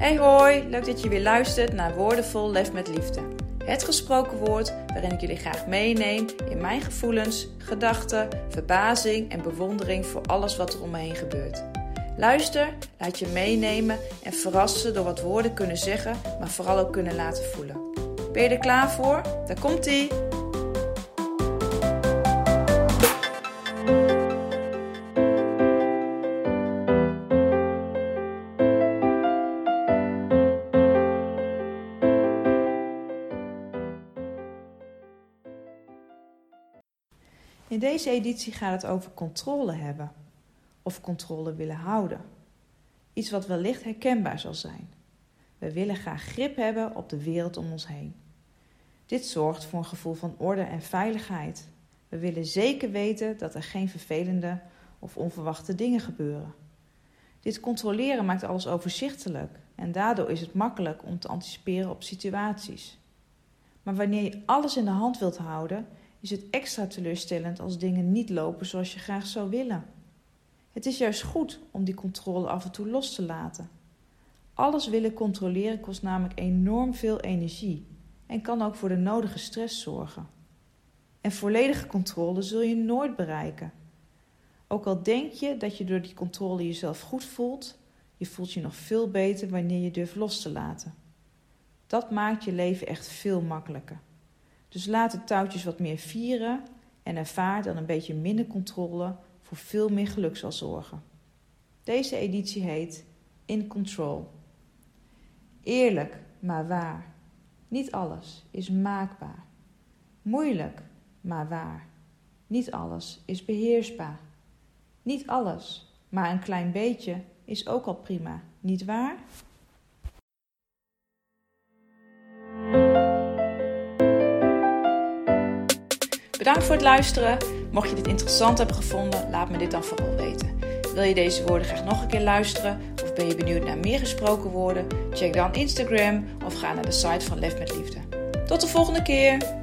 Hey hoi, leuk dat je weer luistert naar Woordenvol Lef met Liefde. Het gesproken woord waarin ik jullie graag meeneem in mijn gevoelens, gedachten, verbazing en bewondering voor alles wat er om me heen gebeurt. Luister, laat je meenemen en verrassen door wat woorden kunnen zeggen, maar vooral ook kunnen laten voelen. Ben je er klaar voor? Daar komt ie! In deze editie gaat het over controle hebben of controle willen houden. Iets wat wellicht herkenbaar zal zijn. We willen graag grip hebben op de wereld om ons heen. Dit zorgt voor een gevoel van orde en veiligheid. We willen zeker weten dat er geen vervelende of onverwachte dingen gebeuren. Dit controleren maakt alles overzichtelijk en daardoor is het makkelijk om te anticiperen op situaties. Maar wanneer je alles in de hand wilt houden, is het extra teleurstellend als dingen niet lopen zoals je graag zou willen. Het is juist goed om die controle af en toe los te laten. Alles willen controleren kost namelijk enorm veel energie en kan ook voor de nodige stress zorgen. En volledige controle zul je nooit bereiken. Ook al denk je dat je door die controle jezelf goed voelt, je voelt je nog veel beter wanneer je durft los te laten. Dat maakt je leven echt veel makkelijker. Dus laat de touwtjes wat meer vieren en ervaar dan een beetje minder controle voor veel meer geluk zal zorgen. Deze editie heet In Control. Eerlijk, maar waar. Niet alles is maakbaar. Moeilijk, maar waar. Niet alles is beheersbaar. Niet alles, maar een klein beetje is ook al prima, niet waar? Bedankt voor het luisteren. Mocht je dit interessant hebben gevonden, laat me dit dan vooral weten. Wil je deze woorden graag nog een keer luisteren of ben je benieuwd naar meer gesproken woorden? Check dan Instagram of ga naar de site van Lef met Liefde. Tot de volgende keer!